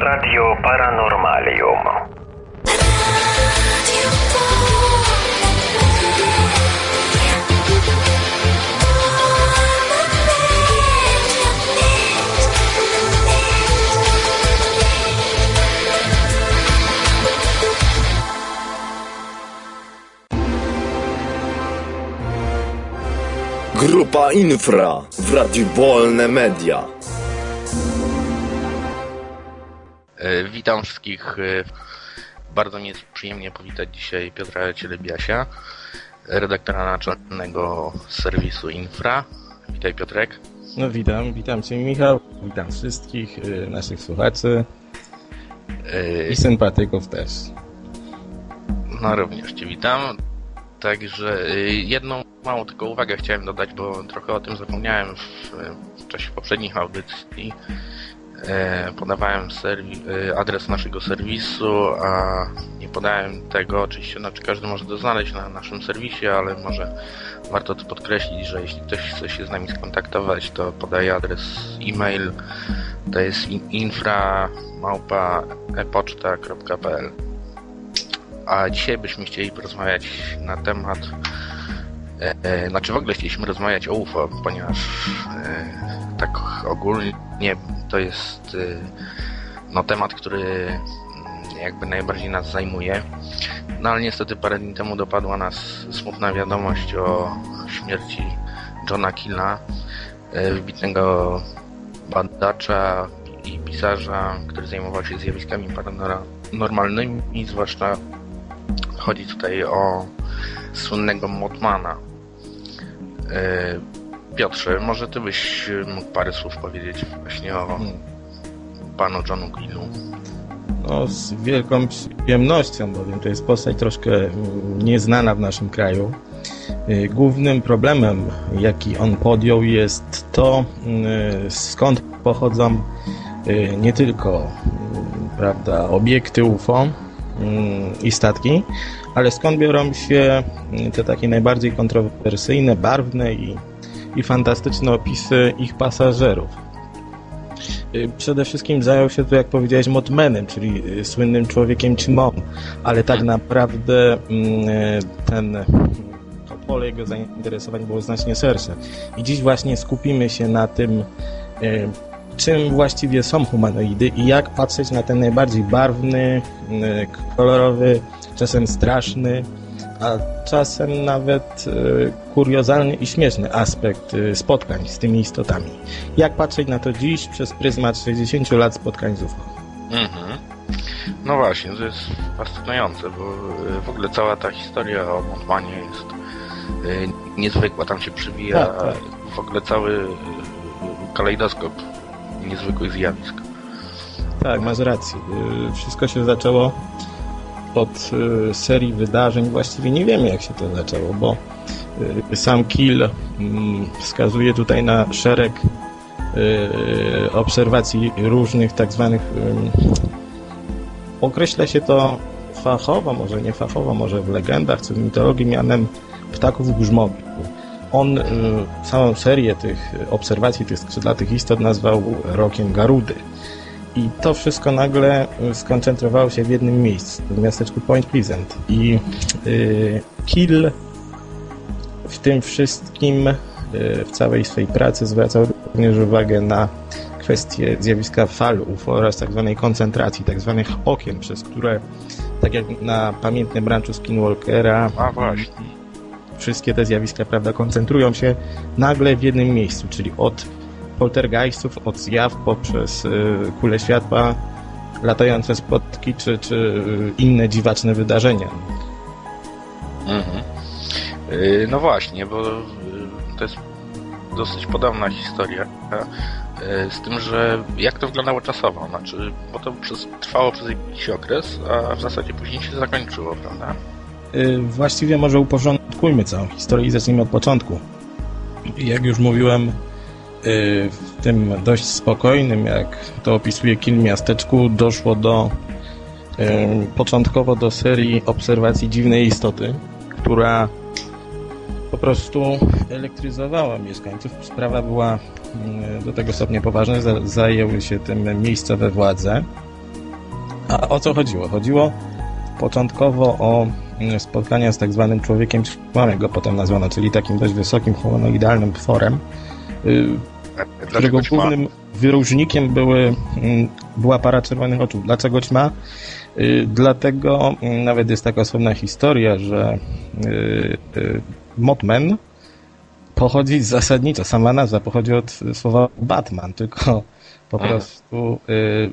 Radio Paranormalium. Grupa Infra w Radiu Wolne Media. Witam wszystkich. e, Bardzo mi jest przyjemnie powitać dzisiaj Piotra Cielebiasia, redaktora naczelnego serwisu Infra. Witaj Piotrek. No witam, witam Cię Michał, witam wszystkich y, naszych słuchaczy E, i sympatyków też. No również Cię witam. Także e, jedną małą tylko uwagę chciałem dodać, bo trochę o tym zapomniałem w, w czasie poprzednich audycji. E, Podawałem e, adres naszego serwisu, a nie podałem tego. Oczywiście znaczy każdy może to znaleźć na naszym serwisie, ale może warto to podkreślić, że jeśli ktoś chce się z nami skontaktować, to podaje adres e-mail. To jest in- infra małpa epoczta.pl a dzisiaj byśmy chcieli porozmawiać na temat, e, znaczy w ogóle chcieliśmy rozmawiać o UFO, ponieważ tak ogólnie to jest e, no, temat, który mm, jakby najbardziej nas zajmuje. No ale niestety parę dni temu dopadła nas smutna wiadomość o śmierci Johna Killa, e, wybitnego badacza i pisarza, który zajmował się zjawiskami paranormalnymi, zwłaszcza Chodzi tutaj o słynnego Motmana. E, Piotrze, może ty byś mógł parę słów powiedzieć właśnie o Hmm. panu Johnu Gillu. No, z wielką przyjemnością, bowiem to jest postać troszkę mm, nieznana w naszym kraju. Y, Głównym problemem, jaki on podjął, jest to, y, skąd pochodzą y, nie tylko y, prawda, obiekty UFO i statki, ale skąd biorą się te takie najbardziej kontrowersyjne, barwne i, i fantastyczne opisy ich pasażerów. Y, Przede wszystkim zajął się tu, jak powiedziałeś, Motmanem, czyli y, słynnym człowiekiem Chimon, ale tak naprawdę mm, y, ten to pole jego zainteresowań było znacznie szersze. I dziś właśnie skupimy się na tym, czym właściwie są humanoidy i jak patrzeć na ten najbardziej barwny, kolorowy, czasem straszny, a czasem nawet y, kuriozalny i śmieszny aspekt y, spotkań z tymi istotami. Jak patrzeć na to dziś przez pryzmat 60 lat spotkań z UFO? Mhm. No właśnie, to jest fascynujące, bo y, w ogóle cała ta historia o Montmanie jest niezwykła. Tam się przywija Tak, tak. w ogóle cały kalejdoskop niezwykłych zjawisk. Tak, masz rację. Wszystko się zaczęło od y, serii wydarzeń. Właściwie nie wiemy, jak się to zaczęło, bo y, sam Kill mm, wskazuje tutaj na szereg y, obserwacji różnych tak zwanych określa się to fachowo, może nie fachowo, może w legendach czy w mitologii mianem ptaków grzmobiów. On y, całą serię tych obserwacji tych skrzydlatych istot nazwał rokiem Garudy. I to wszystko nagle y, skoncentrowało się w jednym miejscu, w miasteczku Point Pleasant. I y, Kill w tym wszystkim, y, w całej swojej pracy zwracał również uwagę na kwestię zjawiska fal UFO oraz tak zwanej koncentracji, tak zwanych okien, przez które, tak jak na pamiętnym ranczu Skinwalkera, A właśnie. wszystkie te zjawiska, prawda, koncentrują się nagle w jednym miejscu, czyli od poltergeistów, od zjaw poprzez y, kule światła, latające spotki czy, czy inne dziwaczne wydarzenia. Mhm. Y, No właśnie, bo y, to jest dosyć podobna historia. Z tym, że jak to wyglądało czasowo? Znaczy, bo to przez, trwało przez jakiś okres, a w zasadzie później się zakończyło, prawda? Właściwie może uporządkujmy całą historię i zacznijmy od początku. Jak już mówiłem, w tym dość spokojnym, jak to opisuje Kill miasteczku, doszło do y, początkowo do serii obserwacji dziwnej istoty, która po prostu elektryzowała mieszkańców. Sprawa była mm, do tego stopnia poważna, za- zajęły się tym miejscowe władze. A o co chodziło? Chodziło początkowo o spotkania z tak zwanym człowiekiem człowiek go potem nazwano, czyli takim dość wysokim humanoidalnym tworem, y, którego Dlaczego ćma? głównym wyróżnikiem były, mm, była para czerwonych oczu. Dlaczego ćma? Y, Dlatego mm, nawet jest taka osobna historia, że y, y, Mothman pochodzi zasadniczo, sama nazwa pochodzi od słowa Batman, tylko po prostu y,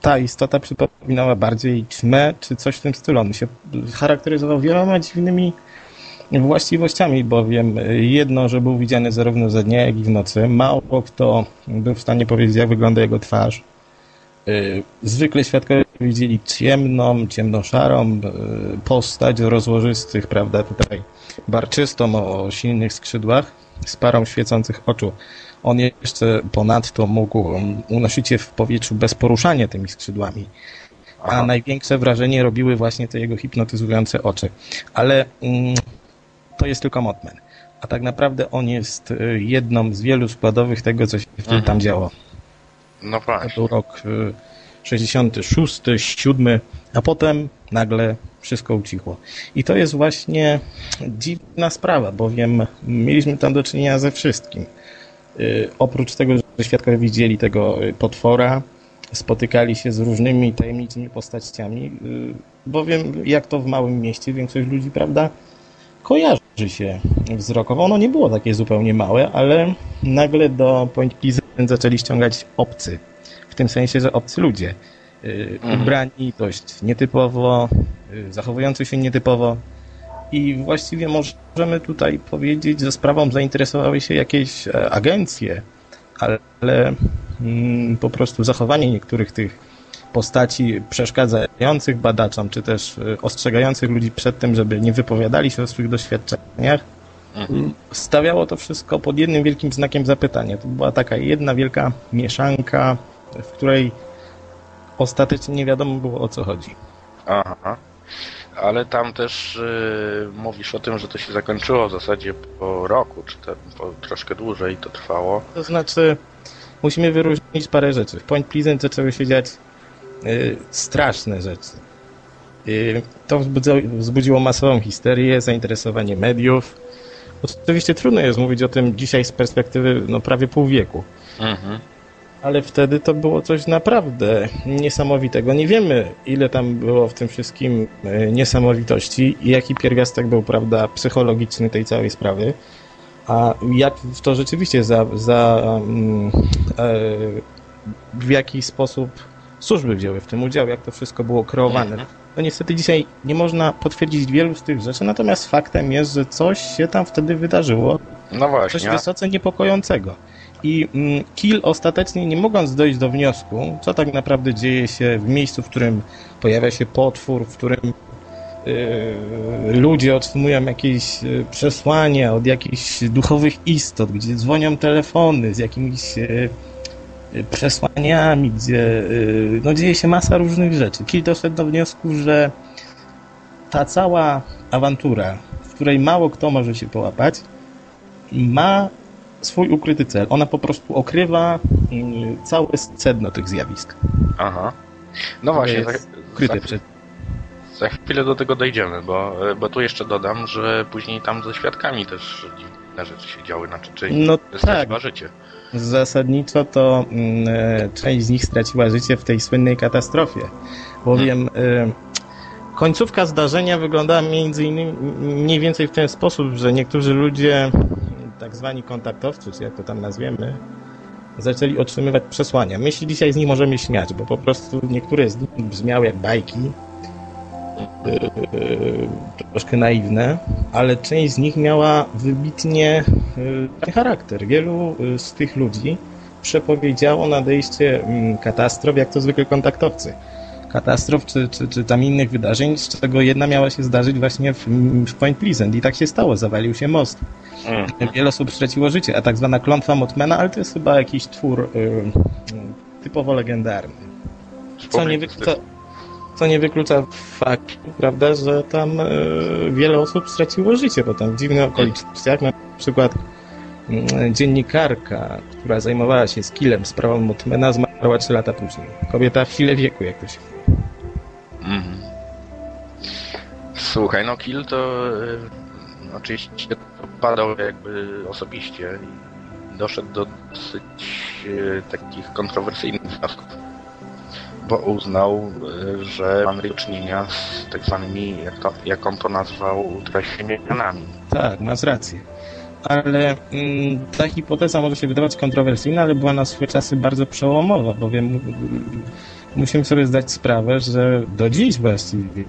ta istota przypominała bardziej ćmę czy coś w tym stylu. On się charakteryzował wieloma dziwnymi właściwościami, bowiem jedno, że był widziany zarówno za dnia, jak i w nocy. Mało kto był w stanie powiedzieć, jak wygląda jego twarz. Y, Zwykle świadkowie widzieli ciemną, ciemnoszarą y, postać o rozłożystych, prawda, tutaj barczystą o silnych skrzydłach z parą świecących oczu. On jeszcze ponadto mógł um, unosić się w powietrzu bez poruszania tymi skrzydłami. A największe wrażenie robiły właśnie te jego hipnotyzujące oczy. Ale mm, to jest tylko Mothman. A tak naprawdę on jest y, jedną z wielu składowych tego, co się wtedy Mhm. tam działo. No To właśnie. był rok y, 66, 7, a potem nagle wszystko ucichło. I to jest właśnie dziwna sprawa, bowiem mieliśmy tam do czynienia ze wszystkim. Y, Oprócz tego, że świadkowie widzieli tego y, potwora, spotykali się z różnymi tajemniczymi postaciami, y, bowiem jak to w małym mieście większość ludzi, prawda, kojarzy się wzrokowo. Ono nie było takie zupełnie małe, ale nagle do Point Pleasant zaczęli ściągać obcy. W tym sensie, że obcy ludzie. y, Mhm. Ubrani dość nietypowo, y, zachowujący się nietypowo. I właściwie możemy tutaj powiedzieć, że sprawą zainteresowały się jakieś e, agencje, ale mm, po prostu zachowanie niektórych tych postaci przeszkadzających badaczom, czy też y, ostrzegających ludzi przed tym, żeby nie wypowiadali się o swoich doświadczeniach, Mhm. stawiało to wszystko pod jednym wielkim znakiem zapytania. To była taka jedna wielka mieszanka, w której ostatecznie nie wiadomo było o co chodzi. Aha. Ale tam też y, mówisz o tym, że to się zakończyło w zasadzie po roku, czy te, po troszkę dłużej to trwało. To znaczy, musimy wyróżnić parę rzeczy. W Point Pleasant zaczęły się dziać straszne rzeczy. Y, to wzbudziło, masową histerię, zainteresowanie mediów. Oczywiście trudno jest mówić o tym dzisiaj z perspektywy no, prawie pół wieku. Mhm. Ale wtedy to było coś naprawdę niesamowitego. Nie wiemy, ile tam było w tym wszystkim e, niesamowitości i jaki pierwiastek był, prawda, psychologiczny tej całej sprawy. A jak w to rzeczywiście za, za mm, e, w jaki sposób służby wzięły w tym udział, jak to wszystko było kreowane. No niestety dzisiaj nie można potwierdzić wielu z tych rzeczy, natomiast faktem jest, że coś się tam wtedy wydarzyło, No coś właśnie. wysoce niepokojącego. I mm, Kill ostatecznie, nie mogąc dojść do wniosku, co tak naprawdę dzieje się w miejscu, w którym pojawia się potwór, w którym yy, ludzie otrzymują jakieś yy, przesłania od jakichś duchowych istot, gdzie dzwonią telefony z jakimiś yy, przesłaniami, gdzie yy, no, dzieje się masa różnych rzeczy. Kill doszedł do wniosku, że ta cała awantura, w której mało kto może się połapać, ma swój ukryty cel. Ona po prostu okrywa mm, całe sedno tych zjawisk. Aha. No właśnie, ukryte przed... za chwilę do tego dojdziemy, bo, bo tu jeszcze dodam, że później tam ze świadkami też dziwne rzeczy się działy, znaczy czyli No tak, życie. Zasadniczo to mm, e, część z nich straciła życie w tej słynnej katastrofie, bowiem e, końcówka zdarzenia wyglądała między innymi mniej więcej w ten sposób, że niektórzy ludzie, tak zwani kontaktowcy, czy jak to tam nazwiemy, zaczęli otrzymywać przesłania. My się dzisiaj z nich możemy śmiać, bo po prostu niektóre z nich brzmiały jak bajki, yy, troszkę naiwne, ale część z nich miała wybitnie charakter. Wielu yy, z tych ludzi przepowiedziało nadejście mm, katastrof, jak to zwykle kontaktowcy. Katastrof czy, czy, czy tam innych wydarzeń, z czego jedna miała się zdarzyć właśnie w, w Point Pleasant i tak się stało, zawalił się most. Mhm. Wiele osób straciło życie, a tak zwana klątwa Motmana, ale to jest chyba jakiś twór y, y, typowo legendarny. Co nie, co, co nie wyklucza faktu, prawda, że tam y, wiele osób straciło życie potem w dziwnych okolicznościach. Na przykład y, dziennikarka, która zajmowała się skillem sprawą Motmana, zmarła 3 lata później. Kobieta w sile wieku, jak to się. Mhm. Słuchaj, no Kill to y, oczywiście badał jakby osobiście i doszedł do dosyć y, takich kontrowersyjnych wniosków. Bo uznał, y, że mamy do czynienia z tak zwanymi, jak, to, jak on to nazwał. Tak, masz rację. Ale mm, ta hipoteza może się wydawać kontrowersyjna, ale była na swoje czasy bardzo przełomowa, bowiem mm, musimy sobie zdać sprawę, że do dziś właściwie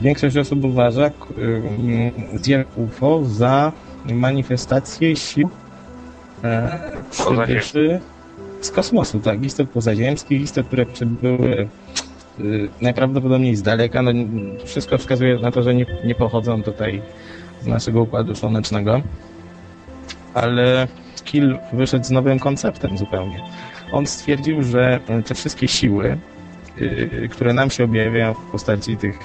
większość osób uważa mm, zjawisko UFO za manifestację sił e, przybyszy z kosmosu, tak, istot pozaziemskich, istot, które przybyły y, najprawdopodobniej z daleka. No, wszystko wskazuje na to, że nie, nie pochodzą tutaj z naszego układu słonecznego. Ale Kill wyszedł z nowym konceptem zupełnie. On stwierdził, że te wszystkie siły, y, które nam się objawiają w postaci tych,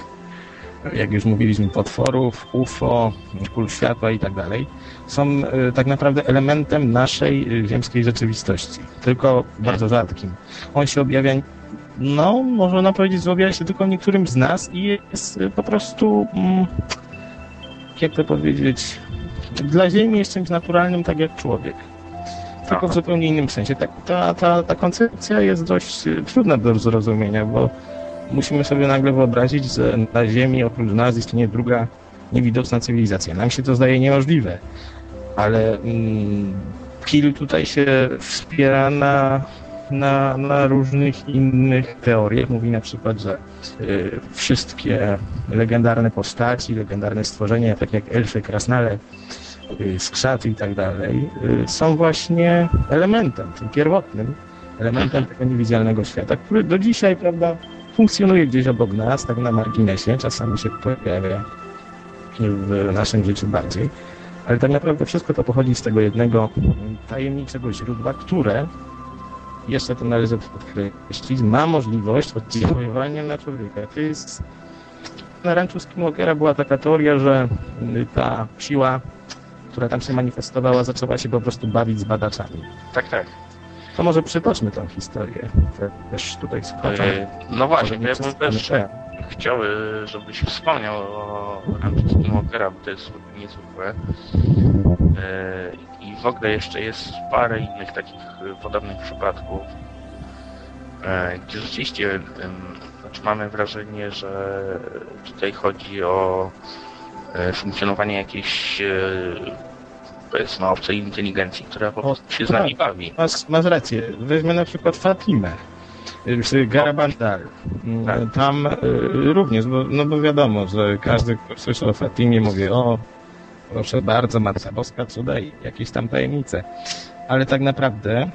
jak już mówiliśmy, potworów, UFO, kul światła i tak dalej, są y, tak naprawdę elementem naszej y, ziemskiej rzeczywistości, tylko bardzo rzadkim. On się objawia, no, można powiedzieć, że objawia się tylko niektórym z nas i jest y, po prostu, mm, jak to powiedzieć, dla Ziemi jest czymś naturalnym, tak jak człowiek. Tylko w zupełnie innym sensie. Tak, ta, ta, ta koncepcja jest dość trudna do zrozumienia, bo musimy sobie nagle wyobrazić, że na Ziemi oprócz nas istnieje druga niewidoczna cywilizacja. Nam się to zdaje niemożliwe, ale mm, Kill tutaj się wspiera na, na, na różnych innych teoriach. Mówi na przykład, że y, wszystkie legendarne postaci, legendarne stworzenia, tak jak elfy, krasnale, y, skrzaty i tak dalej, y, są właśnie elementem, tym pierwotnym elementem tego niewidzialnego świata, który do dzisiaj, prawda, funkcjonuje gdzieś obok nas, tak na marginesie, czasami się pojawia w naszym życiu bardziej. Ale tak naprawdę wszystko to pochodzi z tego jednego tajemniczego źródła, które, jeszcze to należy podkreślić, ma możliwość oddziaływania na człowieka. To jest... Na ranczu Skinwalkera była taka teoria, że ta siła, która tam się manifestowała, zaczęła się po prostu bawić z badaczami. Tak, tak. To może przytoczmy tą historię też tutaj słuchaczom. E, no właśnie, ja bym też chciał, e, żebyś wspomniał o Ranchu Skinwalkera, bo to jest niezwykłe. E, I w ogóle jeszcze jest parę innych takich e, podobnych przypadków, e, gdzie rzeczywiście znaczy mamy wrażenie, że tutaj chodzi o e, funkcjonowanie jakiejś e, powiedzmy obcej inteligencji, która po prostu się z nami tak. bawi. Masz, masz rację. Weźmy na przykład Fatimę. Garabandal. Tak. Tam y, również, bo, no bo wiadomo, że każdy, kto słyszy o Fatimie, mówi o, proszę bardzo, Matka Boska, cuda i jakieś tam tajemnice. Ale tak naprawdę,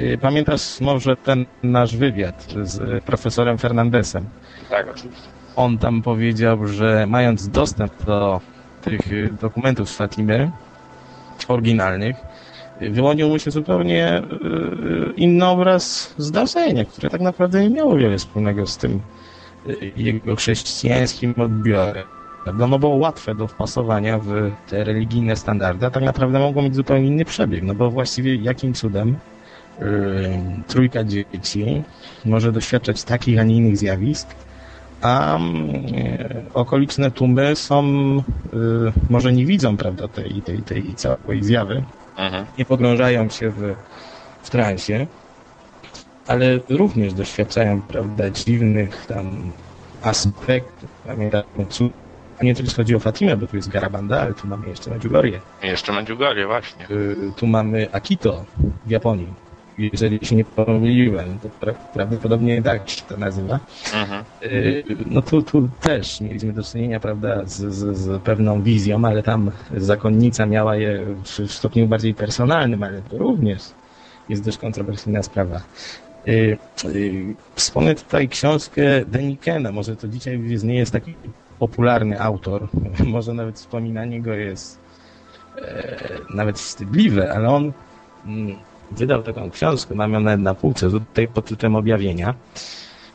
y, pamiętasz może ten nasz wywiad z profesorem Fernandesem? Tak, oczywiście. on tam powiedział, że mając dostęp do tych dokumentów z Fatimy, oryginalnych, wyłonił mu się zupełnie y, inny obraz zdarzenia, które tak naprawdę nie miało wiele wspólnego z tym y, jego chrześcijańskim odbiorem. Prawda? No było łatwe do wpasowania w te religijne standardy, a tak naprawdę mogło mieć zupełnie inny przebieg, no bo właściwie jakim cudem trójka dzieci może doświadczać takich, a nie innych zjawisk, a mm, okoliczne tłumy są, y, może nie widzą, prawda, tej, tej, tej całej zjawy, Mhm. nie pogrążają się w, w transie, ale również doświadczają, prawda, dziwnych tam aspektów, cud- a nie tylko chodzi o Fatimę, bo tu jest Garabanda, ale tu mamy jeszcze Medjugorje. Jeszcze Medjugorje, właśnie. Y, Tu mamy Akito w Japonii. Jeżeli się nie pomyliłem, to pra- prawdopodobnie tak się to nazywa. Mhm. Y, No tu, tu też mieliśmy do czynienia, prawda, z, z, z pewną wizją, ale tam zakonnica miała je w, w stopniu bardziej personalnym, ale to również jest dość kontrowersyjna sprawa. Y, y, Wspomnę tutaj książkę Denikena, może to dzisiaj już nie jest taki popularny autor, może nawet wspominanie go jest e, nawet wstydliwe, ale on mm, wydał taką książkę, mam ją nawet na półce, tutaj pod tytułem Objawienia.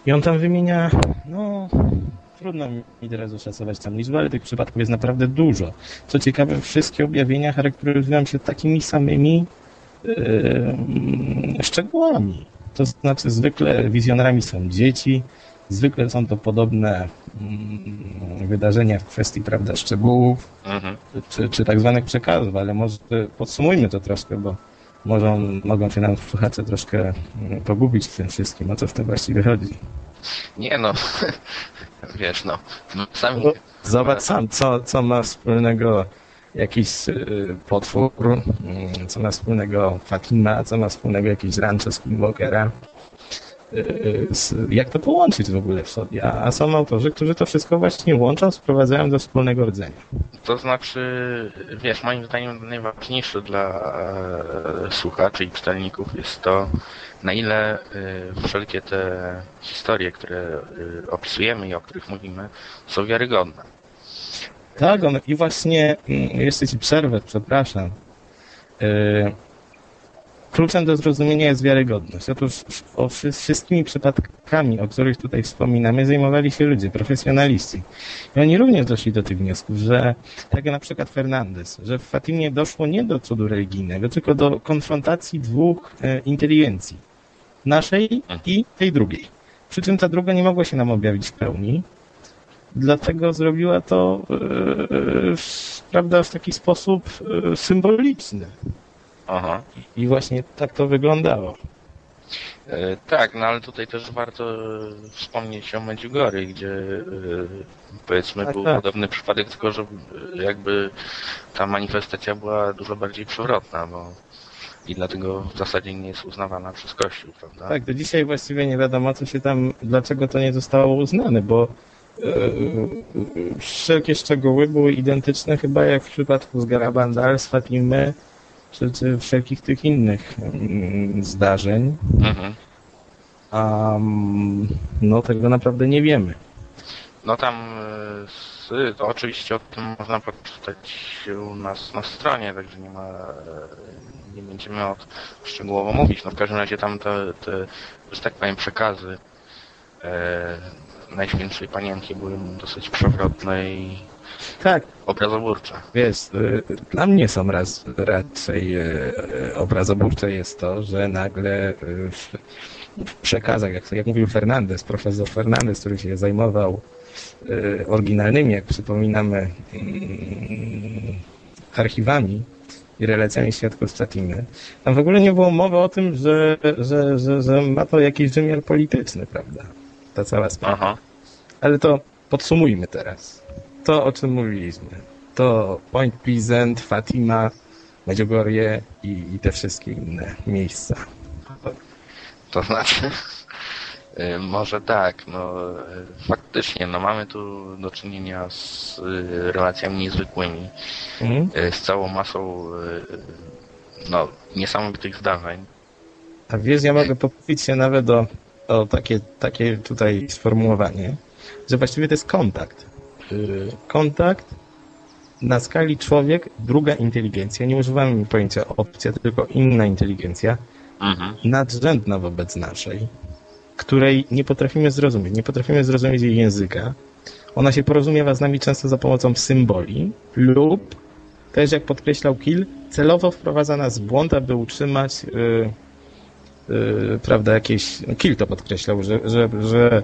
I on tam wymienia, no, trudno mi teraz oszacować tam liczbę, ale tych przypadków jest naprawdę dużo. Co ciekawe, wszystkie objawienia charakteryzują się takimi samymi e, szczegółami. To znaczy, zwykle wizjonerami są dzieci, Zwykle są to podobne mm, wydarzenia w kwestii, prawda, szczegółów, Mhm. czy, czy tak zwanych przekazów, ale może podsumujmy to troszkę, bo może mogą się nam słuchacze troszkę mm, pogubić w tym wszystkim, o co w tym właściwie chodzi. Nie no, wiesz no, no sami... Zobacz sam, co, co ma wspólnego jakiś y, potwór, mm, co ma wspólnego Fatima, co ma wspólnego jakiś rancho Skinwalkera. Y, Jak to połączyć w ogóle w sobie? A, są autorzy, którzy to wszystko właśnie łączą, sprowadzają do wspólnego rdzenia. To znaczy, wiesz, moim zdaniem najważniejsze dla e, słuchaczy i czytelników jest to, na ile e, wszelkie te historie, które e, opisujemy i o których mówimy, są wiarygodne. Tak, on, i właśnie, mm, jeszcze ci przerwę, przepraszam. Yy, kluczem do zrozumienia jest wiarygodność. Otóż o wszy- wszystkimi przypadkami, o których tutaj wspominamy, zajmowali się ludzie, profesjonaliści. I oni również doszli do tych wniosków, że, tak jak na przykład Fernandez, że w Fatimie doszło nie do cudu religijnego, tylko do konfrontacji dwóch e, inteligencji. Naszej i tej drugiej. Przy czym ta druga nie mogła się nam objawić w pełni, dlatego zrobiła to e, prawda, w taki sposób e, symboliczny. Aha. I właśnie tak to wyglądało. E, Tak, no ale tutaj też warto e, wspomnieć o Medjugorje, gdzie e, powiedzmy Tak, był tak. podobny przypadek, tylko że e, jakby ta manifestacja była dużo bardziej przewrotna, bo i dlatego w zasadzie nie jest uznawana przez Kościół, prawda? Tak, do dzisiaj właściwie nie wiadomo, co się tam, dlaczego to nie zostało uznane, bo e, e, wszelkie szczegóły były identyczne chyba jak w przypadku z Garabandal, z Fatimy, wszelkich tych innych mm, zdarzeń. Mhm. A no tego naprawdę nie wiemy. No tam z, to oczywiście o tym można poczytać u nas na stronie, także nie ma nie będziemy o szczegółowo mówić. No w każdym razie tam te, te że tak powiem przekazy e, Najświętszej Panienki były dosyć przewrotne i Tak, obrazoburcze. Wiesz, y, dla mnie są raz, raczej y, y, obrazobórcze jest to, że nagle w, w przekazach, jak, jak mówił Fernandez, profesor Fernandez, który się zajmował oryginalnymi, jak przypominamy, archiwami i relacjami świadków Statiny, tam w ogóle nie było mowy o tym, że, że, że, że ma to jakiś wymiar polityczny, prawda? Ta cała sprawa. Aha. Ale to podsumujmy teraz. To, o czym mówiliśmy. To Point Pleasant, Fatima, Medjugorje i, i te wszystkie inne miejsca. To znaczy, y, może tak, no faktycznie, no mamy tu do czynienia z y, relacjami niezwykłymi, Mhm. y, z całą masą no, niesamowitych zdarzeń. A wiesz, ja mogę pokupić się nawet o, o takie, takie tutaj sformułowanie, że właściwie to jest kontakt. Yy, Kontakt na skali człowiek, druga inteligencja, nie używamy pojęcia opcja, tylko inna inteligencja, Mhm. nadrzędna wobec naszej, której nie potrafimy zrozumieć. Nie potrafimy zrozumieć jej języka. Ona się porozumiewa z nami często za pomocą symboli lub też, jak podkreślał Kill, celowo wprowadza nas w błąd, aby utrzymać yy, yy, prawda, jakieś... Kill to podkreślał, że, że, że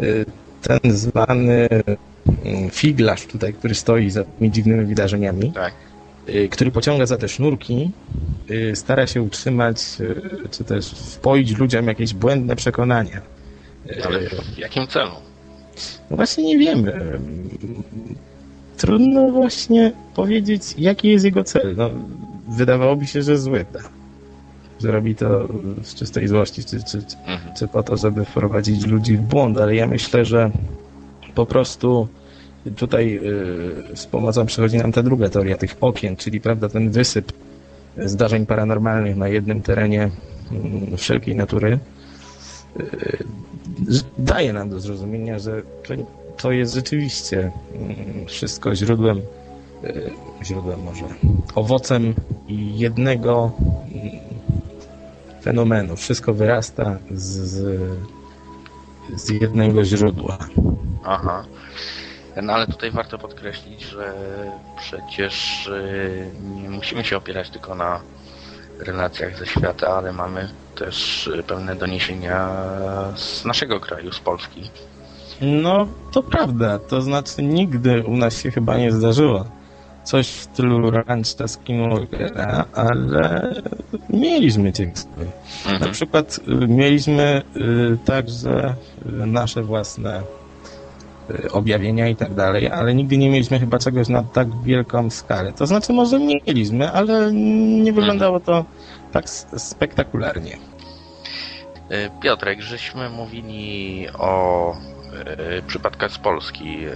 yy, ten zwany figlarz tutaj, który stoi za tymi dziwnymi wydarzeniami, Tak. y, który pociąga za te sznurki, y, stara się utrzymać, y, czy też wpoić ludziom jakieś błędne przekonania. Ale w jakim celu? No właśnie nie wiemy. Trudno właśnie powiedzieć, jaki jest jego cel. No, wydawałoby się, że zły, tak? że robi to z czystej złości, czy, czy, Mhm. czy po to, żeby wprowadzić ludzi w błąd, ale ja myślę, że po prostu tutaj y, z pomocą przychodzi nam ta druga teoria tych okien, czyli prawda, ten wysyp zdarzeń paranormalnych na jednym terenie mm, wszelkiej natury y, daje nam do zrozumienia, że to, jest rzeczywiście mm, wszystko źródłem, y, źródłem może, owocem jednego mm, fenomenu. Wszystko wyrasta z, z jednego źródła. Aha. No ale tutaj warto podkreślić, że przecież y, nie musimy się opierać tylko na relacjach ze świata, ale mamy też y, pewne doniesienia z naszego kraju, z Polski. No, to prawda. To znaczy, nigdy u nas się chyba nie zdarzyło coś w stylu Rancha Skinwalkera, ale mieliśmy ciekawe. Na Mhm. przykład y, mieliśmy także nasze własne objawienia i tak dalej, ale nigdy nie mieliśmy chyba czegoś na tak wielką skalę. To znaczy, może mieliśmy, ale nie wyglądało to tak spektakularnie. Y, Piotrek, żeśmy mówili o y, przypadkach z Polski, y,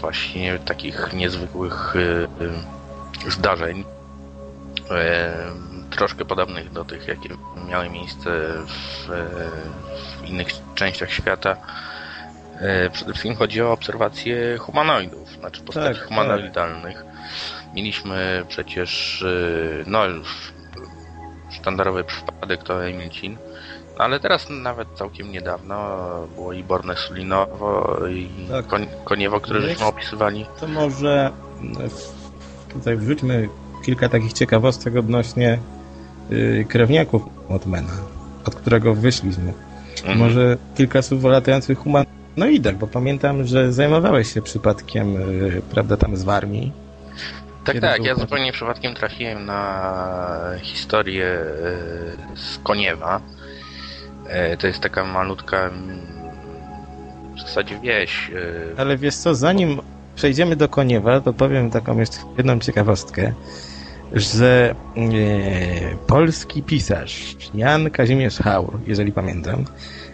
właśnie takich niezwykłych y, y, zdarzeń, y, troszkę podobnych do tych, jakie miały miejsce w, w innych częściach świata. Y, Przede wszystkim chodzi o obserwacje humanoidów, znaczy postaci Tak, humanoidalnych. Mieliśmy przecież y, no, już sztandarowy przypadek to Emilcin, ale teraz nawet całkiem niedawno było i Borne Sulinowo i Tak. Kon- Koniewo, które Wiesz- żeśmy opisywali. To może w- tutaj wrzućmy kilka takich ciekawostek odnośnie krewniaków Motmana, od którego wyszliśmy. Mhm. Może kilka słów o latających humanoidach, bo pamiętam, że zajmowałeś się przypadkiem, y, prawda, tam z Warmii. Tak, Kiedy tak, ja zupełnie przypadkiem trafiłem na historię e, z Koniewa. E, To jest taka malutka w zasadzie wieś. e, Ale wiesz co, zanim przejdziemy do Koniewa, to powiem taką jeszcze jedną ciekawostkę, że e, polski pisarz Jan Kazimierz Haur, jeżeli pamiętam,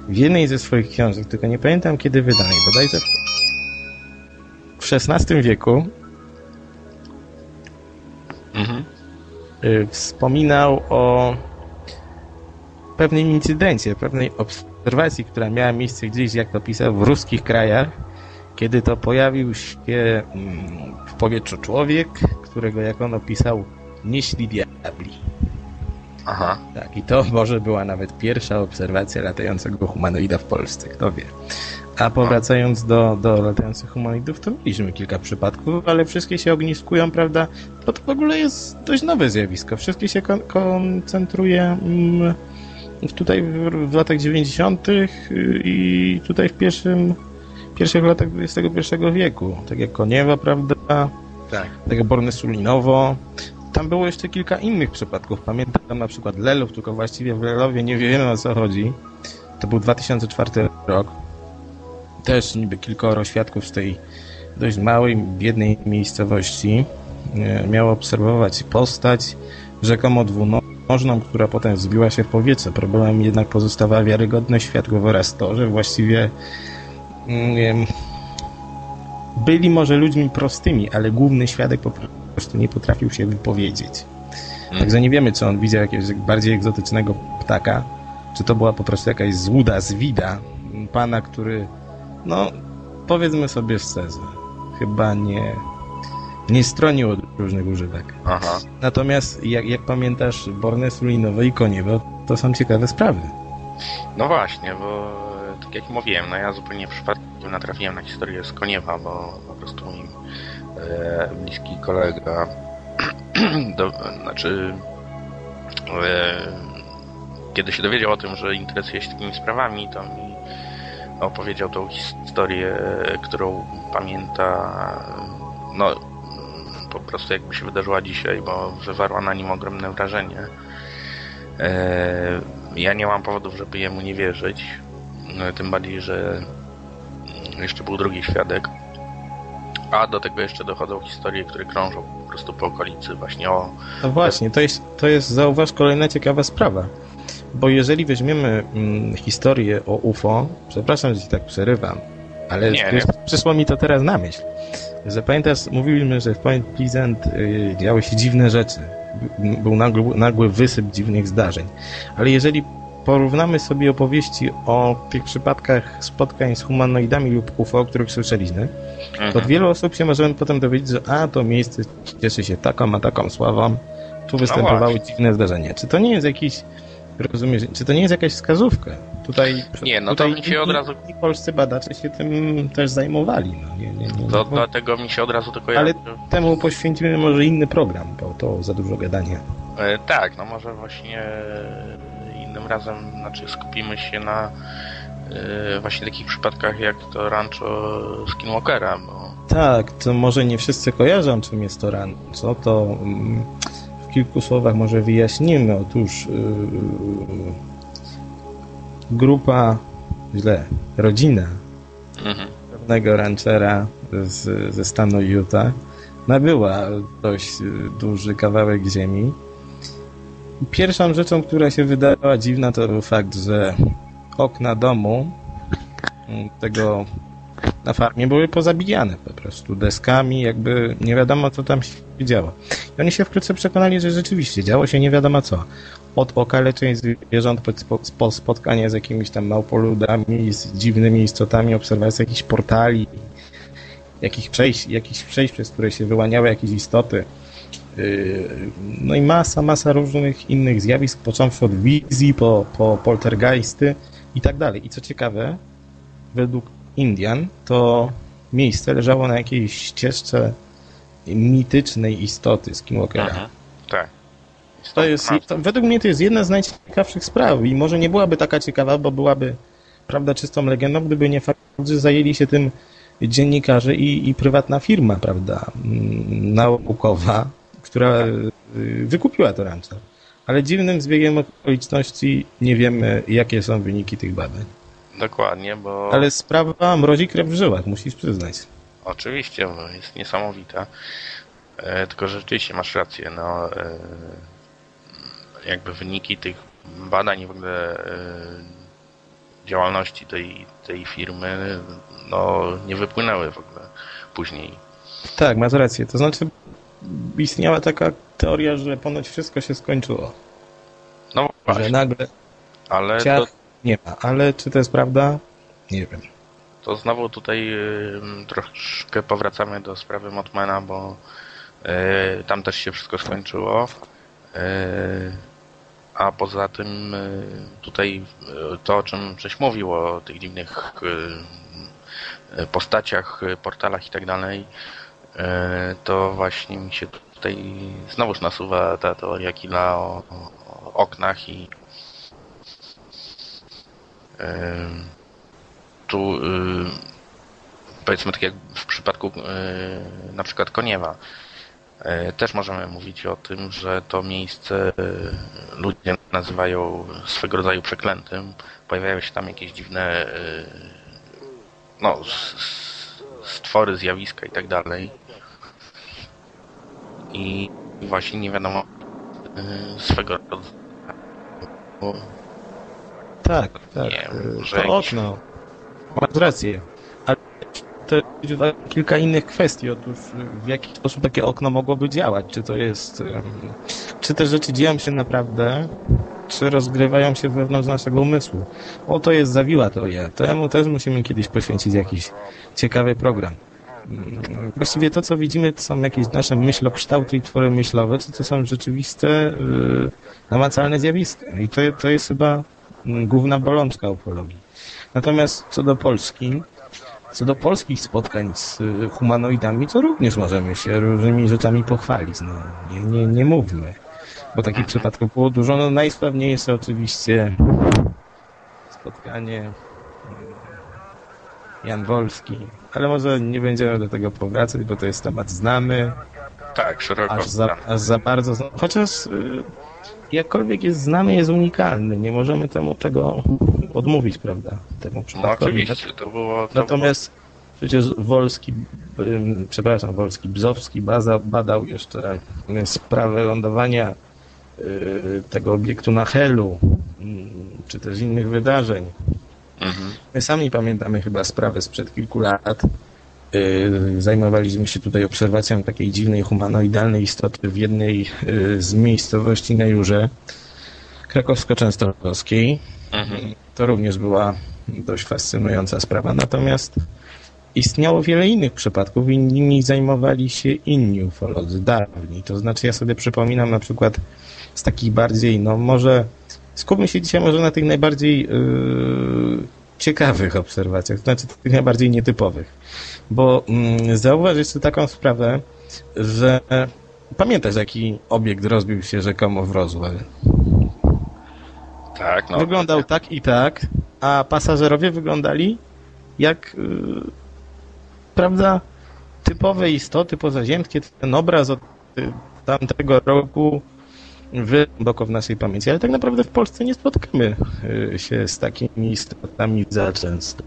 w jednej ze swoich książek, tylko nie pamiętam kiedy wydanej, bodajże w XVI wieku Mhm. y, wspominał o pewnym incydencie, pewnej obserwacji, która miała miejsce gdzieś, jak to pisał, w ruskich krajach, kiedy to pojawił się mm, w powietrzu człowiek, którego, jak on opisał, nieśli diabli. Aha. Tak, i to może była nawet pierwsza obserwacja latającego humanoida w Polsce, kto wie. A powracając do, do latających humanoidów, to mieliśmy kilka przypadków, ale wszystkie się ogniskują, prawda? Bo to w ogóle jest dość nowe zjawisko. Wszystkie się kon- koncentruje mm, tutaj w, w latach 90. y, i tutaj w pierwszym, pierwszych latach XXI wieku. Tak jak Koniewa, prawda? Tak. tak jak Borne Sulinowo. Tam było jeszcze kilka innych przypadków. Pamiętam na przykład Lelów, tylko właściwie w Lelowie nie wiemy o co chodzi. To był 2004 rok. Też niby kilkoro świadków z tej dość małej, biednej miejscowości e, miało obserwować postać rzekomo dwunożną, która potem wzbiła się w powietrze. Problemem jednak pozostawała wiarygodność świadków oraz to, że właściwie mm, byli może ludźmi prostymi, ale główny świadek po prostu nie potrafił się wypowiedzieć. Mhm. Także nie wiemy, czy on widział jakiegoś bardziej egzotycznego ptaka, czy to była po prostu jakaś złuda, zwida pana, który, no, powiedzmy sobie szczerze, chyba nie, nie stronił od różnych używek. Aha. Natomiast, jak, jak pamiętasz, Borne Sulinowe i Koniewo, to są ciekawe sprawy. No właśnie, bo tak jak mówiłem, no ja zupełnie przypadkiem natrafiłem na historię z Koniewa, bo po prostu mój e, bliski kolega, do, znaczy e, kiedy się dowiedział o tym, że interesuje się takimi sprawami, to mi opowiedział tą historię, którą pamięta no po prostu jakby się wydarzyła dzisiaj, bo wywarła na nim ogromne wrażenie. E, ja nie mam powodów, żeby jemu nie wierzyć. No, Tym bardziej, że jeszcze był drugi świadek. A do tego jeszcze dochodzą historie, które krążą po prostu po okolicy, właśnie o. No właśnie, to jest, to jest zauważ, kolejna ciekawa sprawa. Bo jeżeli weźmiemy mm, historię o UFO, przepraszam, że ci tak przerywam, ale Nie, wiesz, przyszło mi to teraz na myśl, że pamiętasz, mówiliśmy, że w Point Pleasant y, działy się dziwne rzeczy. Był nagły, nagły wysyp dziwnych zdarzeń. Ale jeżeli porównamy sobie opowieści o tych przypadkach spotkań z humanoidami lub UFO, o których słyszeliśmy, to od Mhm. wielu osób się możemy potem dowiedzieć, że a, to miejsce cieszy się taką, a taką sławą, tu występowały właśnie. dziwne zdarzenia. Czy to nie jest jakiś, rozumiesz, czy to nie jest jakaś wskazówka? Tutaj, Nie, no to tutaj mi się od razu- i polscy badacze się tym też zajmowali. No, nie, nie, nie, To, bo dlatego mi się od razu to kojarzy. Ale temu poświęcimy może inny program, bo to za dużo gadania. E, tak, no może właśnie innym razem znaczy skupimy się na e, właśnie takich przypadkach jak to rancho Skinwalkera, bo Tak, to może nie wszyscy kojarzą, czym jest to rancho, to mm, w kilku słowach może wyjaśnimy. Otóż yy, grupa, źle, rodzina mhm. pewnego ranchera z, ze stanu Utah nabyła dość duży kawałek ziemi. Pierwszą rzeczą, która się wydała dziwna, to był fakt, że okna domu mm, tego na farmie były pozabijane po prostu deskami, jakby nie wiadomo co tam się działo. I oni się wkrótce przekonali, że rzeczywiście działo się nie wiadomo co. Od okaleczeń zwierząt po spotkanie z jakimiś tam małpoludami, z dziwnymi istotami, obserwacja jakichś portali, jakichś przejść, jakichś przejść, przez które się wyłaniały jakieś istoty. No i masa, masa różnych innych zjawisk, począwszy od wizji, po, po poltergeisty i tak dalej. I co ciekawe, według Indian to miejsce leżało na jakiejś ścieżce mitycznej istoty Skinwalkera. Mhm. Tak. To jest, to, według mnie to jest jedna z najciekawszych spraw i może nie byłaby taka ciekawa, bo byłaby prawda czystą legendą, gdyby nie fakt, że zajęli się tym dziennikarze i, i prywatna firma, prawda, mm, naukowa, która y, wykupiła to rancho. Ale dziwnym zbiegiem okoliczności nie wiemy, jakie są wyniki tych badań. Dokładnie, bo Ale sprawa mrozi krew w żyłach, musisz przyznać. oczywiście bo jest niesamowita. E, tylko rzeczywiście masz rację, no e, jakby wyniki tych badań i w ogóle e, działalności tej, tej firmy no nie wypłynęły w ogóle później. Tak, masz rację. To znaczy, istniała taka teoria, że ponoć wszystko się skończyło. No Że właśnie, nagle ale to, nie ma. Ale czy to jest prawda? Nie wiem. to znowu tutaj y, troszkę powracamy do sprawy Motmana, bo y, tam też się wszystko skończyło. Y, a poza tym y, tutaj to, o czym żeś mówił, o tych dziwnych postaciach, portalach i tak dalej, to właśnie mi się tutaj znowuż nasuwa ta teoria Killa o, o oknach i tu y, powiedzmy tak jak w przypadku y, na przykład Koniewa y, też możemy mówić o tym, że to miejsce y, ludzie nazywają swego rodzaju przeklętym. Pojawiają się tam jakieś dziwne no, stwory, zjawiska i tak dalej. I właśnie nie wiadomo y, swego rodzaju Tak, tak. Nie, y, może to jakiś- okno. Masz rację. Ale to jest kilka innych kwestii. Otóż y, w jaki sposób takie okno mogłoby działać? Czy to jest... Czy te rzeczy dzieją się naprawdę? Czy rozgrywają się wewnątrz naszego umysłu? O, to jest zawiła teoria. Temu też musimy kiedyś poświęcić jakiś ciekawy program. Właściwie to, co widzimy, to są jakieś nasze myślokształty i twory myślowe, czy to są rzeczywiste, yy, namacalne zjawiska. I to, to jest chyba mm, główna bolączka ufologii. Natomiast co do Polski, co do polskich spotkań z y, humanoidami, to również możemy się różnymi rzeczami pochwalić. No, nie, nie, nie mówmy, bo takich przypadków było dużo. No, jest oczywiście spotkanie mm, Jan Wolski, ale może nie będziemy do tego powracać, bo to jest temat znany, tak, szeroko aż za, aż za bardzo znany. Chociaż y, jakkolwiek jest znany, jest unikalny. Nie możemy temu tego odmówić, prawda? Temu No oczywiście, to było... To Natomiast przecież Wolski, przepraszam, Wolski, Bzowski baza, badał jeszcze y, sprawę lądowania y, tego obiektu na Helu, czy też innych wydarzeń. było... Mhm. My sami pamiętamy chyba sprawę sprzed kilku lat. Yy, Zajmowaliśmy się tutaj obserwacją takiej dziwnej humanoidalnej istoty w jednej yy, z miejscowości na Jurze krakowsko-częstochowskiej. Mhm. To również była dość fascynująca sprawa. Natomiast istniało wiele innych przypadków i nimi zajmowali się inni ufolodzy dawni. To znaczy ja sobie przypominam na przykład z takich bardziej, no może skupmy się dzisiaj może na tych najbardziej yy, ciekawych obserwacjach, znaczy tych najbardziej nietypowych. Bo mm, zauważ jeszcze taką sprawę, że Pamiętasz, jaki obiekt rozbił się rzekomo w Roswell? Tak, no. Wyglądał tak i tak, a pasażerowie wyglądali jak, yy, prawda, typowe istoty pozaziemskie. Ten obraz od y, tamtego roku głęboko w naszej pamięci, ale tak naprawdę w Polsce nie spotkamy y, się z takimi istotami za często.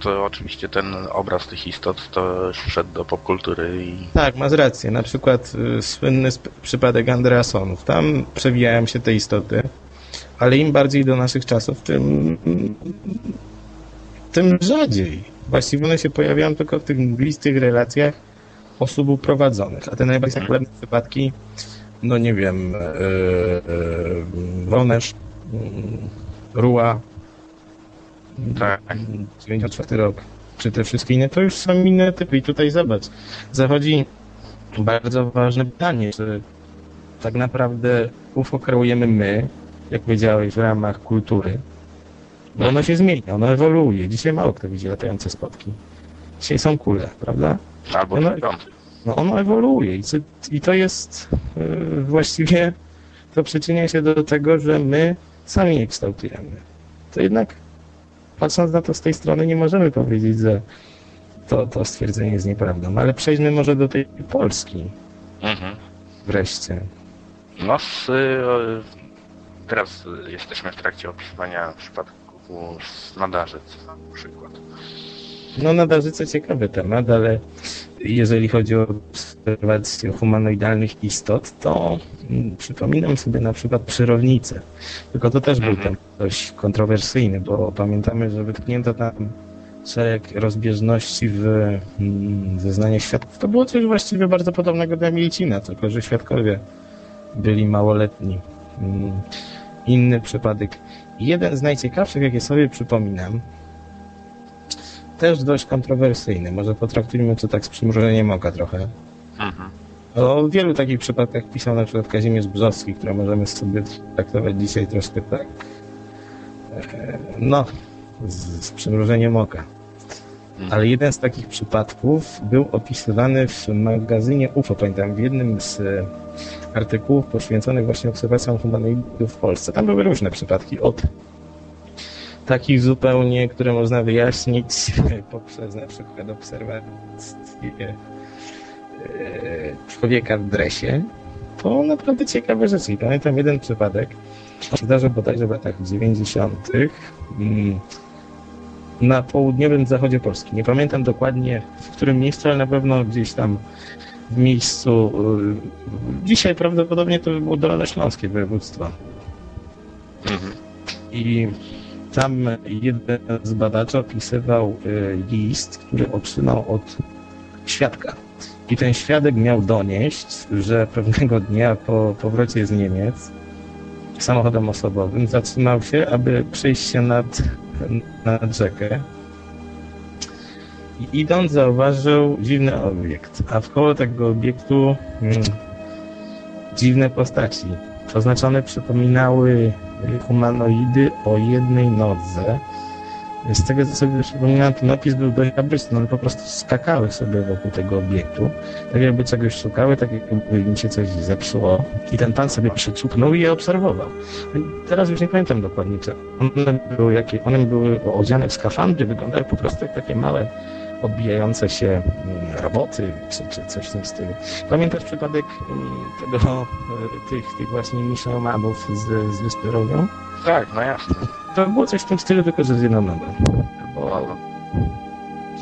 To oczywiście ten obraz tych istot to wszedł do popkultury i Tak, masz rację. Na przykład y, słynny przypadek Andreasonów. Tam przewijają się te istoty, ale im bardziej do naszych czasów, tym, tym rzadziej. Właściwie one się pojawiają tylko w tych mglistych relacjach osób uprowadzonych. A te najbardziej popularne przypadki, no nie wiem, yy, yy, Wonesz, yy, Ruła, tak. 94 rok, czy te wszystkie inne, to już są inne typy. I tutaj zobacz, zachodzi bardzo ważne pytanie, czy tak naprawdę UFO kreujemy my, jak powiedziałeś, w ramach kultury, bo ono się zmienia, ono ewoluuje. Dzisiaj mało kto widzi latające spotki. Dzisiaj są kule, prawda? Albo No, trójkąty. No ono ewoluuje i, to jest yy, właściwie, to przyczynia się do tego, że my sami je kształtujemy. To jednak, patrząc na to z tej strony, nie możemy powiedzieć, że to, to stwierdzenie jest nieprawdą, ale przejdźmy może do tej Polski Mhm. wreszcie. No, z, y, teraz jesteśmy w trakcie opisywania przypadku z Nadarzyc na przykład. No Nadarzyce ciekawy temat, ale jeżeli chodzi o obserwację humanoidalnych istot, to mm, przypominam sobie na przykład przyrownicę. Tylko to też był Mhm. temat dość kontrowersyjny, bo pamiętamy, że wytknięto tam szereg rozbieżności w mm, zeznaniach świadków. To było coś właściwie bardzo podobnego do Emilcina, tylko że świadkowie byli małoletni. Mm, Inny przypadek. Jeden z najciekawszych, jakie sobie przypominam, też dość kontrowersyjny. Może potraktujmy to tak z przymrużeniem oka trochę. Mhm. O wielu takich przypadkach pisał na przykład Kazimierz Brzozowski, które możemy sobie traktować dzisiaj troszkę tak, e, no, z, z przymrużeniem oka. Ale jeden z takich przypadków był opisywany w magazynie UFO, pamiętam, w jednym z e, artykułów poświęconych właśnie obserwacjom humanoidów w Polsce. Tam były różne przypadki, od takich zupełnie, które można wyjaśnić poprzez na przykład obserwację e, człowieka w dresie, to naprawdę ciekawe rzeczy. I pamiętam jeden przypadek, zdarzył bodajże w latach 90. mm, na południowym zachodzie Polski. Nie pamiętam dokładnie w którym miejscu, ale na pewno gdzieś tam w miejscu. y, Dzisiaj prawdopodobnie to by było Dolne Śląskie województwo. Mhm. I tam jeden z badaczy opisywał y, list, który otrzymał od świadka. I ten świadek miał donieść, że pewnego dnia po powrocie z Niemiec samochodem osobowym zatrzymał się, aby przejść się nad, nad rzekę. I idąc zauważył dziwny obiekt, a wkoło tego obiektu mm, dziwne postaci. Oznaczone przypominały humanoidy o jednej nodze. Z tego co sobie przypominam, ten opis był dość kabrysny, one po prostu skakały sobie wokół tego obiektu, tak jakby czegoś szukały, tak jakby im się coś zepsuło. I ten pan sobie przycupnął i je obserwował. No Teraz już nie pamiętam dokładnie, czy one były, jakie, one były odziane w skafandry, wyglądały po prostu jak takie małe, odbijające się mm, roboty, czy, czy coś w tym stylu. Pamiętasz przypadek mm, tego, e, tych, tych właśnie miszomanów z, z Wyspy Rogią? Tak, no jasne. To było coś w tym stylu, tylko że z jedną nogą. Albo,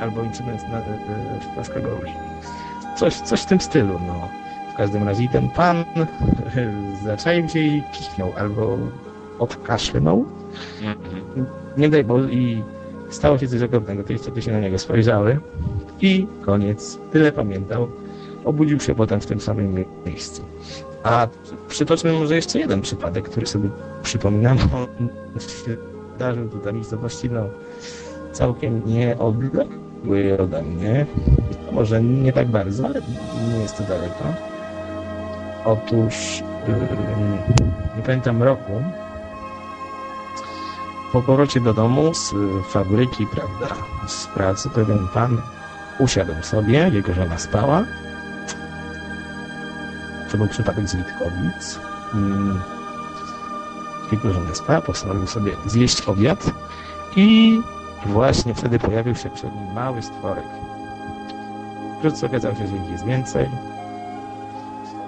albo incydent na, e, w Płaskogórzu. Coś, coś w tym stylu, no. W każdym razie ten pan zaczaił się i kichnął, albo odkaszlnął. Mhm. Nie daj Boże, i stało się coś okropnego. Te istoty się na niego spojrzały i koniec. Tyle pamiętał. Obudził się potem w tym samym mie- miejscu. A przytoczmy może jeszcze jeden przypadek, który sobie przypominam. On się zdarzył tutaj miejscowości, no, całkiem nieodległej ode mnie. Może nie tak bardzo, ale nie jest to daleko. Otóż, yy, nie pamiętam roku, po powrocie do domu z y, fabryki, prawda, z pracy, pewien pan usiadł sobie, jego żona spała to był przypadek z Witkowic. Mm, Kilku żołnierstwa postanowił sobie zjeść obiad i właśnie wtedy pojawił się przed nim mały stworek. Wkrótce okazało się, że ich jest więcej.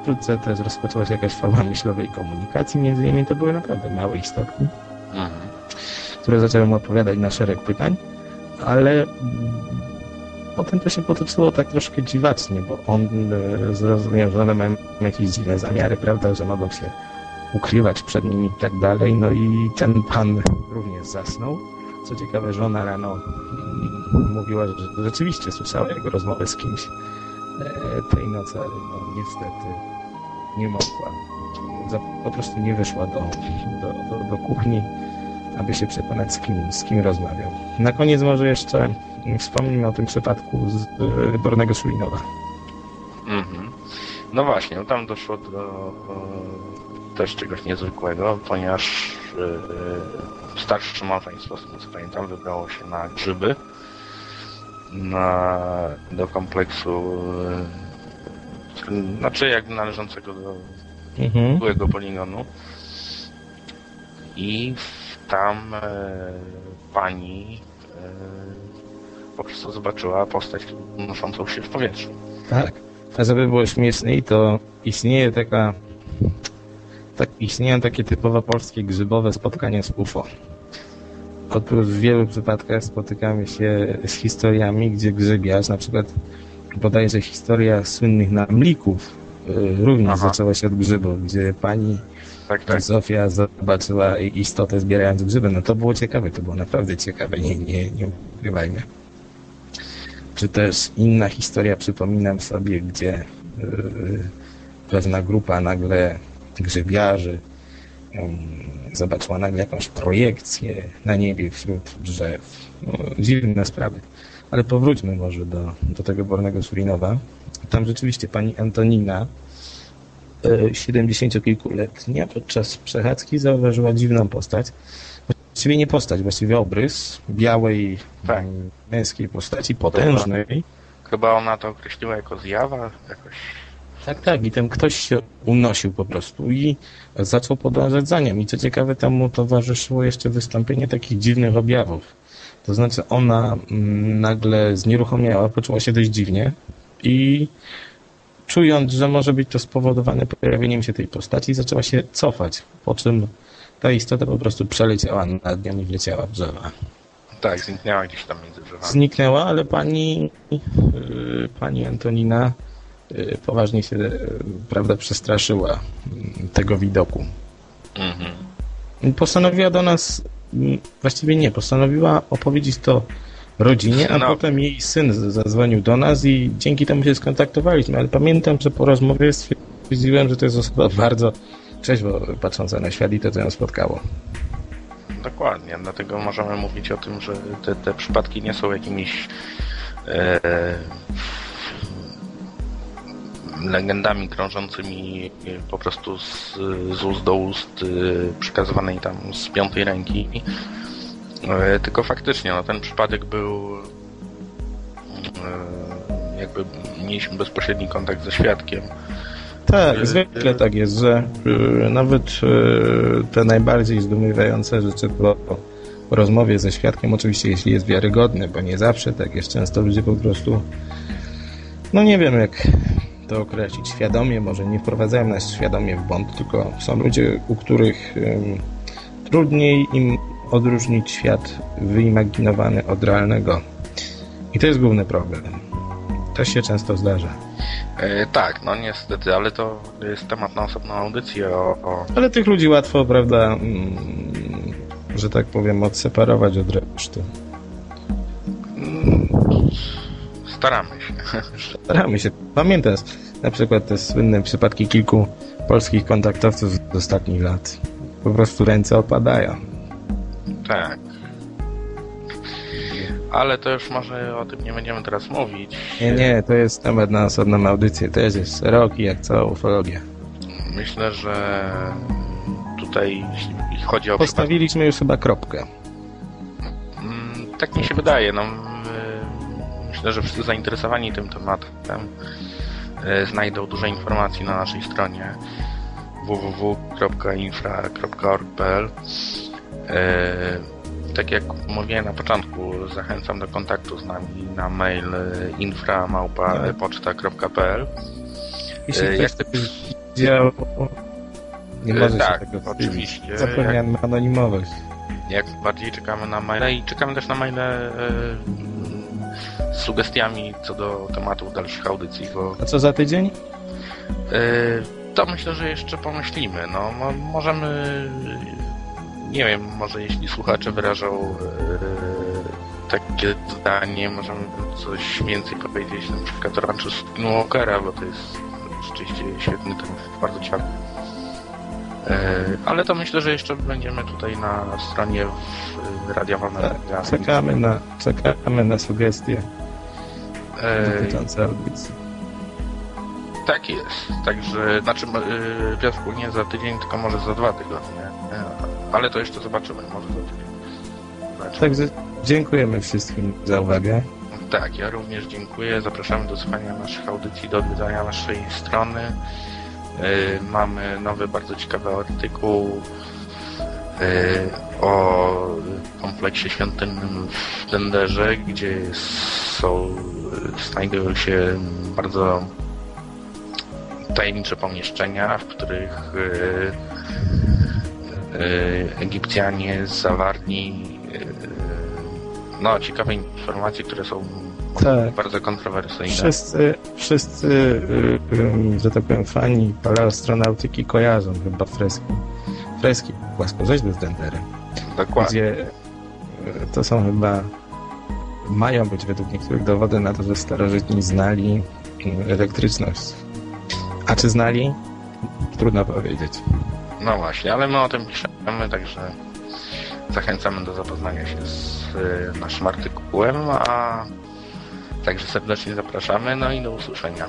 Wkrótce też rozpoczęła się jakaś forma myślowej komunikacji między nimi. To były naprawdę małe istotki, Mhm. Które zaczęły mu odpowiadać na szereg pytań, ale potem to się potoczyło tak troszkę dziwacznie, bo on e, zrozumiał, że one mają jakieś dziwne zamiary, prawda, że mogą się ukrywać przed nim i tak dalej. No i ten pan również zasnął. Co ciekawe, żona rano mówiła, że rzeczywiście słyszała jego rozmowę z kimś e, tej nocy, ale no, niestety nie mogła. Po prostu nie wyszła do, do, do, do kuchni, aby się przekonać z kim, z kim rozmawiał. Na koniec może jeszcze wspomnimy o tym przypadku z e, Bornego Szulinowa. Mhm. No właśnie, no tam doszło do e, też czegoś niezwykłego, ponieważ e, starsze małżeństwo, z tego co pamiętam, wybrało się na grzyby na, do kompleksu e, znaczy jakby należącego do Mhm. byłego poligonu i tam e, pani e, po prostu zobaczyła postać noszącą się w powietrzu. Tak. A żeby było śmieszniej, to istnieje taka. Tak, istnieją takie typowo polskie grzybowe spotkania z UFO. Otóż w wielu przypadkach spotykamy się z historiami, gdzie grzybiarz, na przykład bodajże historia słynnych namlików y, również Aha. zaczęła się od grzybów, gdzie pani Tak, tak. Zofia zobaczyła istotę zbierając grzyby. No to było ciekawe, to było naprawdę ciekawe, nie, nie, nie ukrywajmy. Czy też inna historia, przypominam sobie, gdzie yy, pewna grupa nagle grzybiarzy yy, zobaczyła nagle jakąś projekcję na niebie wśród drzew. No, dziwne sprawy. Ale powróćmy może do, do tego Bornego Surinowa. Tam rzeczywiście pani Antonina, e, 70-kilkuletnia, podczas przechadzki zauważyła dziwną postać. Właściwie nie postać, właściwie obrys białej, Tak. mm, męskiej postaci, potężnej. Chyba ona to określiła jako zjawa, jakoś. Tak, tak. I ten ktoś się unosił po prostu i zaczął podążać za nią. I co ciekawe, temu towarzyszyło jeszcze wystąpienie takich dziwnych objawów. To znaczy ona mm, nagle znieruchomiała, poczuła się dość dziwnie i czując, że może być to spowodowane pojawieniem się tej postaci, zaczęła się cofać, po czym ta istota po prostu przeleciała nad nią i wleciała w drzewa. Tak, zniknęła gdzieś tam między drzewami. Zniknęła, ale pani, yy, pani Antonina yy, poważnie się, yy, prawda, przestraszyła yy, tego widoku. Mhm. Postanowiła do nas, yy, właściwie nie, postanowiła opowiedzieć to rodzinie, a Synowi. potem jej syn zadzwonił do nas i dzięki temu się skontaktowaliśmy, ale pamiętam, że po rozmowie stwierdziłem, że to jest osoba bardzo trzeźwo patrząca na świat i to, co ją spotkało. Dokładnie, dlatego możemy mówić o tym, że te, te przypadki nie są jakimiś e, legendami krążącymi po prostu z, z ust do ust, e, przekazywanej tam z piątej ręki. E, tylko faktycznie, no, ten przypadek był e, jakby mieliśmy bezpośredni kontakt ze świadkiem. Tak, Yy, zwykle tak jest, że nawet te najbardziej zdumiewające rzeczy po, rozmowie ze świadkiem, oczywiście jeśli jest wiarygodny, bo nie zawsze tak jest, często ludzie po prostu, no nie wiem jak to określić, świadomie, może nie wprowadzają nas świadomie w błąd, tylko są ludzie, u których ym, trudniej im odróżnić świat wyimaginowany od realnego. I to jest główny problem. To się często zdarza. E, tak, no niestety, ale to jest temat na osobną audycję o, o Ale tych ludzi łatwo, prawda, mm, że tak powiem, odseparować od reszty. Mm, Staramy się. Staramy się. Pamiętasz na przykład te słynne przypadki kilku polskich kontaktowców z ostatnich lat. Po prostu ręce opadają. Tak. Ale to już może o tym nie będziemy teraz mówić. Nie, nie, to jest temat na osobną audycję. To jest szeroki jak cała ufologia. Myślę, że tutaj jeśli chodzi o Postawiliśmy już chyba kropkę. Mm, tak mi się wydaje. No, y, myślę, że wszyscy zainteresowani tym tematem e, znajdą dużo informacji na naszej stronie www.infra.org.pl Tak jak mówiłem na początku, zachęcam do kontaktu z nami na mail infra.poczta.pl Jeśli E, ktoś jak- widział, nie E, może tak, się tego oczywiście. Zapewniamy anonimowość. Jak bardziej czekamy na maile i czekamy też na maile e, z sugestiami co do tematów dalszych audycji, bo A co za tydzień? e, to myślę, że jeszcze pomyślimy. No, mo, możemy, nie wiem, może jeśli słuchacze wyrażą e, takie zdanie, możemy coś więcej powiedzieć na przykład o Ranchu Skinwalkera, bo to jest rzeczywiście świetny temat, bardzo ciekawy. E, Ale to myślę, że jeszcze będziemy tutaj na stronie w Radia Wolna Tak. Czekamy na, czekamy na sugestie E, dotyczące audycji. Tak jest. Także, znaczy, yy, Piotrku, nie za tydzień, tylko może za dwa tygodnie. E, Ale to jeszcze zobaczymy, może. Także dziękujemy wszystkim za uwagę. Tak, ja również dziękuję. Zapraszamy do słuchania naszych audycji, do odwiedzania naszej strony. Yy, mamy nowy, bardzo ciekawy artykuł yy, o kompleksie świątynnym w Denderze, gdzie są, znajdują się bardzo tajemnicze pomieszczenia, w których yy, Egipcjanie zawarli yy, no, ciekawe informacje, które są Tak. bardzo kontrowersyjne. Wszyscy, wszyscy y, y, że tak powiem, fani paleoastronautyki kojarzą chyba freski. Freski płaskorzeźby z Denderem, Dokładnie. gdzie y, to są chyba mają być według niektórych dowody na to, że starożytni znali y, elektryczność. A czy znali? Trudno powiedzieć. No właśnie, ale my o tym piszemy, także zachęcamy do zapoznania się z y, naszym artykułem, a także serdecznie zapraszamy, no i do usłyszenia.